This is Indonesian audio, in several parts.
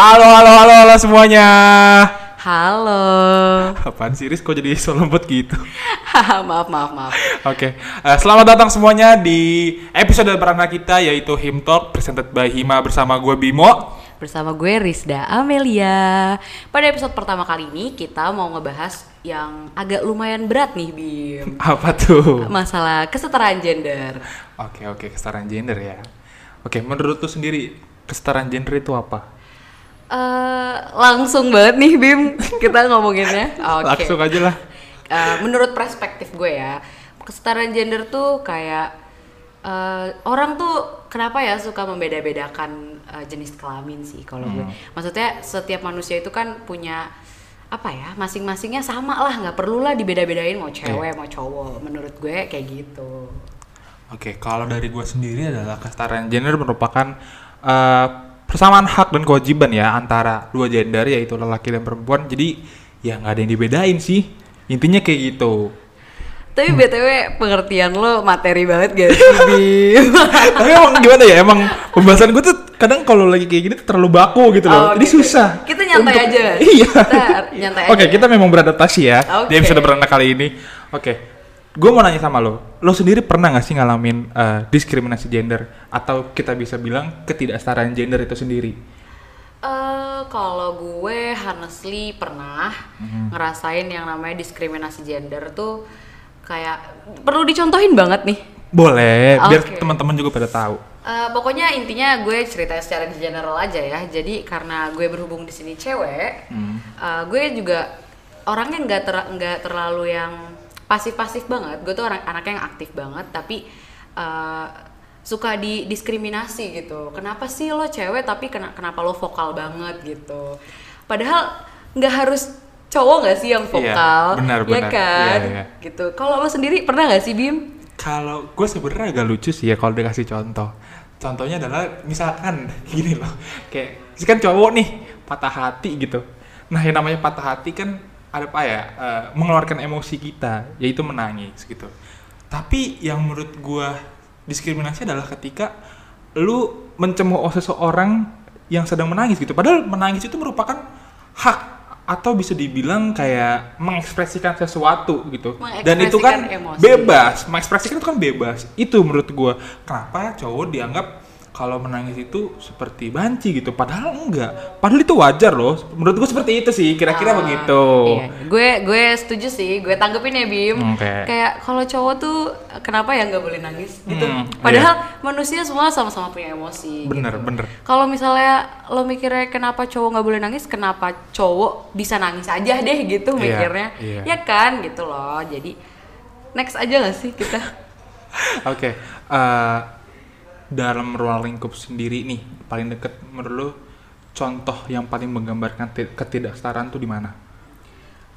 Halo, halo, halo, halo semuanya. Halo. Apaan sih, Riz? Kok jadi so lembut gitu? maaf, maaf, maaf. Oke, eh, selamat datang semuanya di episode perdana kita yaitu Him Talk presented by Hima bersama gue Bimo. Bersama gue Rizda Amelia. Pada episode pertama kali ini kita mau ngebahas yang agak lumayan berat nih, Bim. Apa tuh? Masalah kesetaraan gender. Oke, oke, kesetaraan gender ya. Oke, menurut lu sendiri kesetaraan gender itu apa? Eh, langsung banget nih, Bim. Kita ngomonginnya. Oke. Langsung aja lah. Eh, menurut perspektif gue ya, kesetaraan gender tuh kayak eh, orang tuh kenapa ya suka membeda-bedakan eh, jenis kelamin sih kalau gue. Maksudnya setiap manusia itu kan punya apa ya masing-masingnya sama lah nggak perlu lah dibeda-bedain mau cewek mau cowok menurut gue kayak gitu Oke, kalau dari gue sendiri adalah kesetaraan gender merupakan eh, persamaan hak dan kewajiban ya antara dua gender yaitu lelaki dan perempuan. Jadi ya nggak ada yang dibedain sih. Intinya kayak gitu. tapi btw pengertian lo materi banget gak sih Bim? Tapi emang gimana ya? Emang pembahasan gue tuh kadang kalau lagi kayak gini tuh terlalu baku gitu loh. Oh, Jadi gitu. susah. Kita nyantai aja. Iya. Kita nyantai Oke, aja. kita memang beradaptasi ya di Oke. episode perdana kali ini. Oke. Gue mau nanya sama lo, lo sendiri pernah gak sih ngalamin eh, diskriminasi gender atau kita bisa bilang ketidaksetaraan gender itu sendiri? Eh, kalau gue honestly pernah Mhm. ngerasain yang namanya diskriminasi gender tuh kayak perlu dicontohin banget nih. Boleh, biar Oke. teman-teman juga pada tahu. Eh, pokoknya intinya gue cerita secara general aja ya. Jadi karena gue berhubung di sini cewek, Hmm. eh, gue juga orangnya nggak ter nggak terlalu yang pasif-pasif banget. Gue tuh orang anaknya yang aktif banget, tapi eh, suka didiskriminasi gitu. Kenapa sih lo cewek tapi kena, kenapa lo vokal banget gitu? Padahal nggak harus cowok nggak sih yang Iya, vokal, benar, ya benar. kan? Iya, iya. Gitu. Kalau lo sendiri pernah nggak sih Bim? Kalau gue sebenarnya agak lucu sih ya kalau dikasih contoh. Contohnya adalah misalkan gini loh, kayak kan cowok nih patah hati gitu. Nah yang namanya patah hati kan ada apa ya? eh, mengeluarkan emosi kita, yaitu menangis gitu. Tapi yang menurut gue diskriminasi adalah ketika lu mencemooh seseorang yang sedang menangis gitu. Padahal menangis itu merupakan hak atau bisa dibilang kayak mengekspresikan sesuatu gitu. Dan itu kan Mengekspresikan emosi. bebas, mengekspresikan itu kan bebas. Itu menurut gua. Kenapa cowok dianggap kalau menangis itu seperti banci gitu, padahal enggak. Padahal itu wajar loh. Menurut gua seperti itu sih, kira-kira Ah, begitu. Iya, gue gue setuju sih, gue tanggepin ya Bim. Oke. Kayak kalau cowok tuh kenapa ya nggak boleh nangis gitu. Hmm, Padahal manusia semua sama-sama punya emosi. Bener, gitu. bener. Kalau misalnya lo mikirnya kenapa cowok nggak boleh nangis, kenapa cowok bisa nangis aja deh gitu Iya, mikirnya. iya. Ya kan gitu loh. Jadi next aja gak sih kita? Oke, eh, dalam ruang lingkup sendiri nih, paling deket menurut lu contoh yang paling menggambarkan ti- ketidaksetaraan tuh di mana?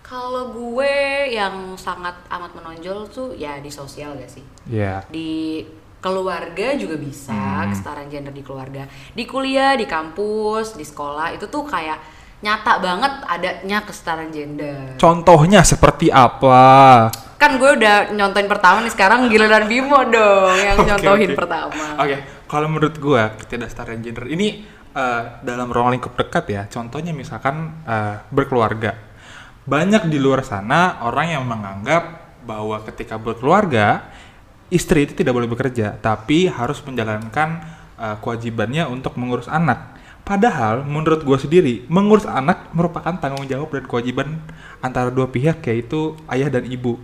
Kalau gue yang sangat amat menonjol tuh ya di sosial gak sih? Iya. di keluarga juga bisa Hmm. kesetaraan gender di keluarga di kuliah di kampus di sekolah itu tuh kayak nyata banget adanya kesetaraan gender Contohnya seperti apa? Kan gue udah nyontohin pertama nih sekarang giliran Bimo dong yang Oke, nyontohin oke. pertama Oke, kalau menurut gua ketidaksetaraan gender ini eh, dalam ruang lingkup dekat ya. Contohnya misalkan eh, berkeluarga. Banyak di luar sana orang yang menganggap bahwa ketika berkeluarga istri itu tidak boleh bekerja, tapi harus menjalankan eh, kewajibannya untuk mengurus anak. Padahal menurut gua sendiri, mengurus anak merupakan tanggung jawab dan kewajiban antara dua pihak yaitu ayah dan ibu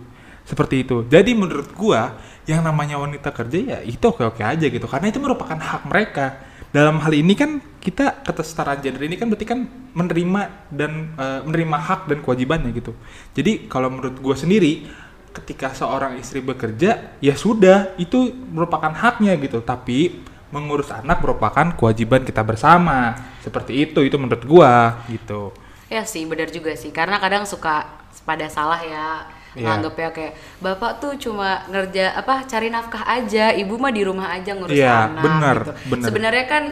seperti itu. Jadi menurut gua yang namanya wanita kerja ya itu oke-oke aja gitu karena itu merupakan hak mereka. Dalam hal ini kan kita kesetaraan gender ini kan berarti kan menerima dan eh, menerima hak dan kewajibannya gitu. Jadi kalau menurut gua sendiri ketika seorang istri bekerja ya sudah itu merupakan haknya gitu. Tapi mengurus anak merupakan kewajiban kita bersama. Seperti itu itu menurut gua gitu. ya sih benar juga sih karena kadang suka pada salah ya Iya. nganggepnya kayak bapak tuh cuma ngerja apa cari nafkah aja ibu mah di rumah aja ngurus Iya, anak benar, gitu. benar. sebenarnya kan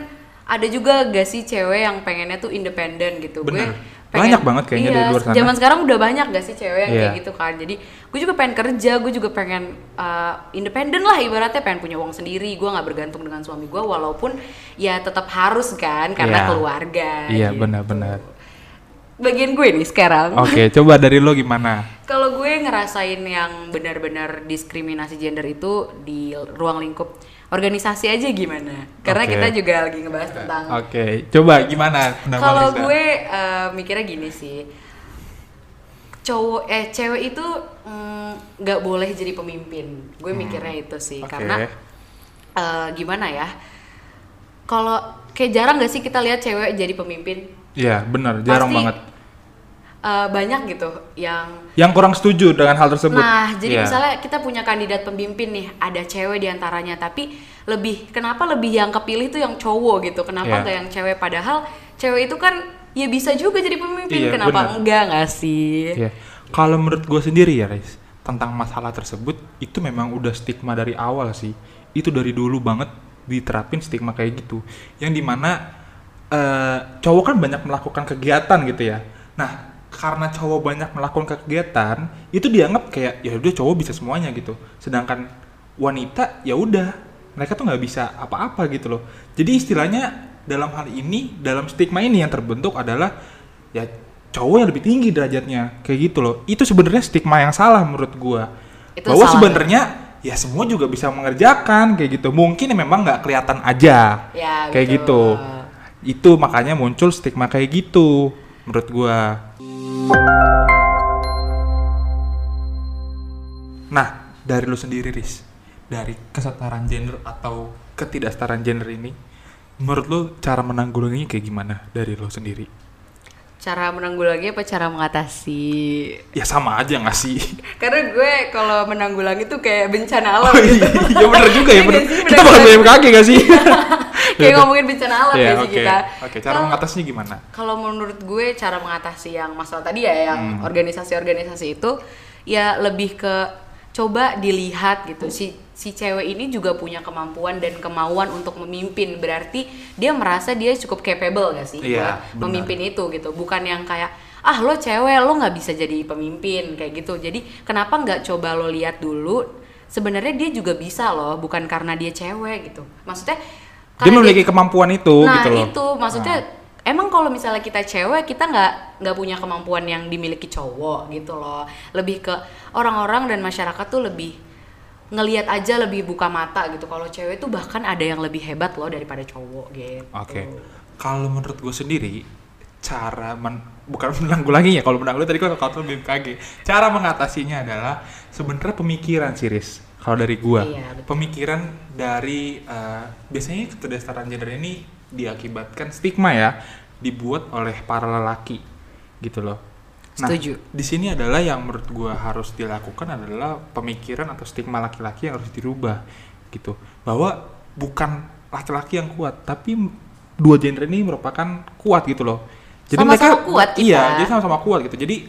ada juga gak sih cewek yang pengennya tuh independen gitu Benar. gue Banyak banget kayaknya iya, dari luar sana. Zaman sekarang udah banyak gak sih cewek yang Iya. kayak gitu kan. Jadi gue juga pengen kerja, gue juga pengen uh, independen lah ibaratnya pengen punya uang sendiri. Gue nggak bergantung dengan suami gue walaupun ya tetap harus kan karena Iya. keluarga. Iya, gitu. benar-benar. Bagian gue nih sekarang. Oke, coba dari lo gimana? Kalau gue ngerasain yang benar-benar diskriminasi gender itu di ruang lingkup organisasi aja gimana? Karena Oke. kita juga lagi ngebahas tentang Oke, coba gimana kalau gue eh, mikirnya gini sih, cowok eh cewek itu mm, nggak boleh jadi pemimpin. Gue mikirnya itu sih Hmm. Oke. karena eh, gimana ya? Kalau kayak jarang gak sih kita lihat cewek jadi pemimpin? Iya, benar, jarang Pasti, banget. Eh, banyak gitu yang Yang kurang setuju dengan hal tersebut. Nah, jadi Iya. misalnya kita punya kandidat pemimpin nih, ada cewek di antaranya, tapi lebih kenapa lebih yang kepilih tuh yang cowok gitu? Kenapa Iya. nggak yang cewek? Padahal cewek itu kan ya bisa juga jadi pemimpin, Iya, kenapa benar. enggak nggak sih? Iya. Kalau menurut gue sendiri ya, Riz, tentang masalah tersebut itu memang udah stigma dari awal sih. Itu dari dulu banget diterapin stigma kayak gitu. Yang di mana eh, cowok kan banyak melakukan kegiatan gitu ya. Nah, karena cowok banyak melakukan kegiatan, itu dianggap kayak ya udah cowok bisa semuanya gitu. Sedangkan wanita ya udah mereka tuh nggak bisa apa-apa gitu loh. Jadi istilahnya dalam hal ini, dalam stigma ini yang terbentuk adalah ya cowok yang lebih tinggi derajatnya kayak gitu loh. Itu sebenarnya stigma yang salah menurut gua. Itu Bahwa salah, sebenarnya ya semua juga bisa mengerjakan kayak gitu. Mungkin memang nggak kelihatan aja Ya, kayak betul. gitu. Itu makanya muncul stigma kayak gitu menurut gua. Nah, dari lu sendiri, Riz, dari kesetaraan gender atau ketidaksetaraan gender ini, menurut lu cara menanggulanginya kayak gimana dari lu sendiri? Cara menanggulangi apa cara mengatasi? Ya sama aja nggak sih? Karena gue kalau menanggulangi tuh kayak bencana alam Oh gitu. iya, bener juga ya, Iya bener. sih, Kita menanggulangi? BMKG gak sih? kayak ngomongin bencana alam Iya, ya sih oke. kita. Oke, cara Kalau- mengatasinya gimana? Kalau menurut gue cara mengatasi yang masalah tadi ya yang Hmm. organisasi-organisasi itu ya lebih ke coba dilihat gitu. Si si cewek ini juga punya kemampuan dan kemauan untuk memimpin. Berarti dia merasa dia cukup capable gak sih Iya, buat memimpin itu gitu. Bukan yang kayak ah lo cewek lo nggak bisa jadi pemimpin. Kayak gitu. Jadi kenapa nggak coba lo lihat dulu? Sebenarnya dia juga bisa loh bukan karena dia cewek gitu. Maksudnya Dia memiliki kemampuan itu nah gitu loh. itu. Maksudnya emang kalau misalnya kita cewek kita nggak nggak punya kemampuan yang dimiliki cowok gitu loh. Lebih ke orang-orang dan masyarakat tuh lebih ngelihat aja lebih buka mata gitu. Kalau cewek tuh bahkan ada yang lebih hebat loh daripada cowok gitu. Oke. Kalau menurut gue sendiri cara men, bukan menanggulanginya. Kalau menanggulangi tadi kan kalau BMKG. Cara mengatasinya adalah sebenarnya pemikiran sih Riz. Kalau dari gua. Iya, betul. pemikiran dari eh, biasanya ketidaksetaraan gender ini diakibatkan stigma ya dibuat oleh para lelaki gitu loh nah Setuju. di sini adalah yang menurut gua harus dilakukan adalah pemikiran atau stigma laki-laki yang harus dirubah gitu bahwa bukan laki-laki yang kuat tapi dua gender ini merupakan kuat gitu loh Sama-sama kuat kita. iya jadi sama-sama kuat gitu jadi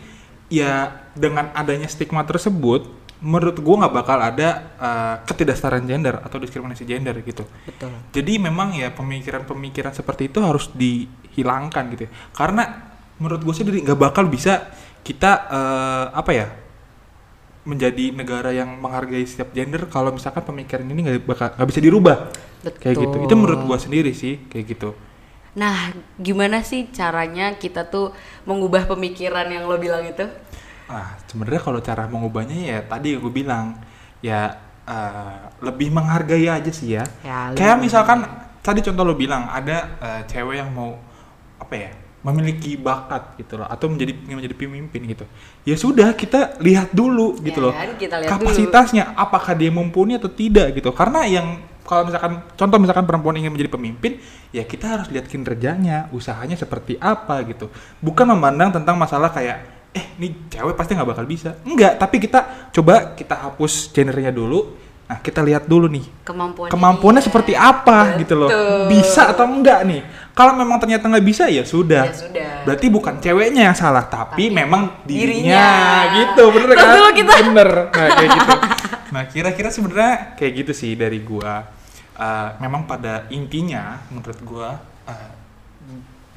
ya dengan adanya stigma tersebut menurut gua nggak bakal ada eh, ketidaksetaraan gender atau diskriminasi gender gitu betul jadi memang ya pemikiran-pemikiran seperti itu harus dihilangkan gitu ya. Karena menurut gue sendiri nggak bakal bisa kita eh, apa ya menjadi negara yang menghargai setiap gender kalau misalkan pemikiran ini nggak bakal nggak bisa dirubah kayak gitu. Itu menurut gue sendiri sih kayak gitu. nah gimana sih caranya kita tuh mengubah pemikiran yang lo bilang itu Nah sebenarnya kalau cara mengubahnya ya tadi gue bilang ya eh, lebih menghargai aja sih ya. Ya, Kayak misalkan tadi contoh lo bilang ada eh, cewek yang mau apa ya memiliki bakat gitu loh atau menjadi ingin menjadi pemimpin gitu. Ya sudah kita lihat dulu gitu Ya loh. kita lihat dulu. kapasitasnya apakah dia mumpuni atau tidak gitu. Karena yang kalau misalkan contoh misalkan perempuan ingin menjadi pemimpin, ya kita harus lihat kinerjanya, usahanya seperti apa gitu. Bukan memandang tentang masalah kayak eh ini cewek pasti nggak bakal bisa. Enggak, tapi kita coba kita hapus gendernya dulu. Nah, kita lihat dulu nih kemampuan kemampuannya seperti apa gitu loh. Betul. Bisa atau enggak nih. Kalau memang ternyata nggak bisa ya sudah. Ya sudah. Berarti bukan ceweknya yang salah, tapi, Tapi memang dirinya, dirinya. gitu, bener kan? dulu kita. Bener, nah kayak gitu. Nah kira-kira sebenarnya kayak gitu sih dari gua. Eh, memang pada intinya menurut gua eh,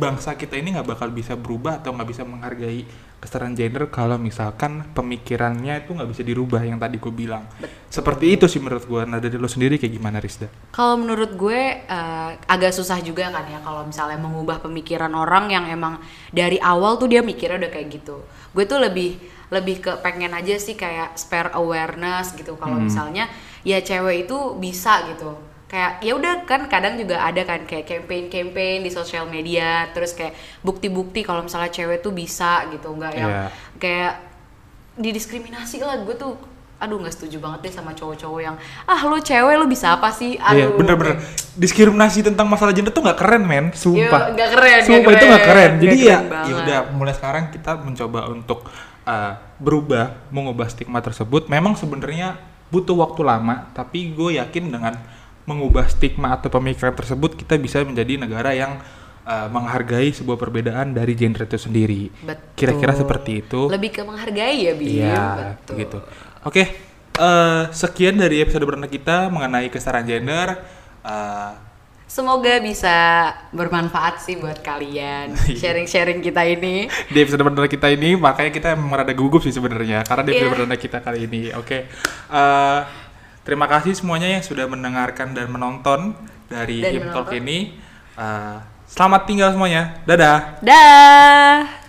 bangsa kita ini nggak bakal bisa berubah atau nggak bisa menghargai kesetaraan gender kalau misalkan pemikirannya itu nggak bisa dirubah yang tadi gue bilang. Seperti itu sih menurut gue. Nah dari lo sendiri kayak gimana Rizda? Kalau menurut gue eh, agak susah juga kan ya kalau misalnya mengubah pemikiran orang yang emang dari awal tuh dia mikirnya udah kayak gitu. Gue tuh lebih lebih ke pengen aja sih kayak spare awareness gitu kalau Hmm. misalnya ya cewek itu bisa gitu. Kayak ya udah kan kadang juga ada kan kayak campaign-campaign di sosial media terus kayak bukti-bukti kalau misalnya cewek tuh bisa gitu nggak yang Iya. kayak didiskriminasi lah gue tuh aduh nggak setuju banget deh sama cowok-cowok yang ah lu cewek lu bisa apa sih Iya aduh bener-bener diskriminasi tentang masalah gender tuh nggak keren men, sumpah. Nggak keren, Sumpah itu nggak keren, keren. Jadi nggak ya, keren banget. ya udah mulai sekarang kita mencoba untuk uh, berubah, mengubah stigma tersebut. Memang sebenarnya butuh waktu lama, tapi gue yakin dengan mengubah stigma atau pemikiran tersebut kita bisa menjadi negara yang uh, menghargai sebuah perbedaan dari gender itu sendiri. Kira-kira seperti itu. lebih ke menghargai ya Bim Iya, betul begitu. Oke, eh, sekian dari episode perdana kita mengenai kesetaraan gender. Eh, semoga bisa bermanfaat sih buat kalian Iya. sharing-sharing kita ini di episode perdana kita ini, makanya kita emang rada gugup sih sebenarnya, karena di episode Iya. perdana kita kali ini. Oke, Eh, Terima kasih semuanya yang sudah mendengarkan dan menonton dari Hip. Talk ini. Uh, selamat tinggal semuanya. Dadah. Dah.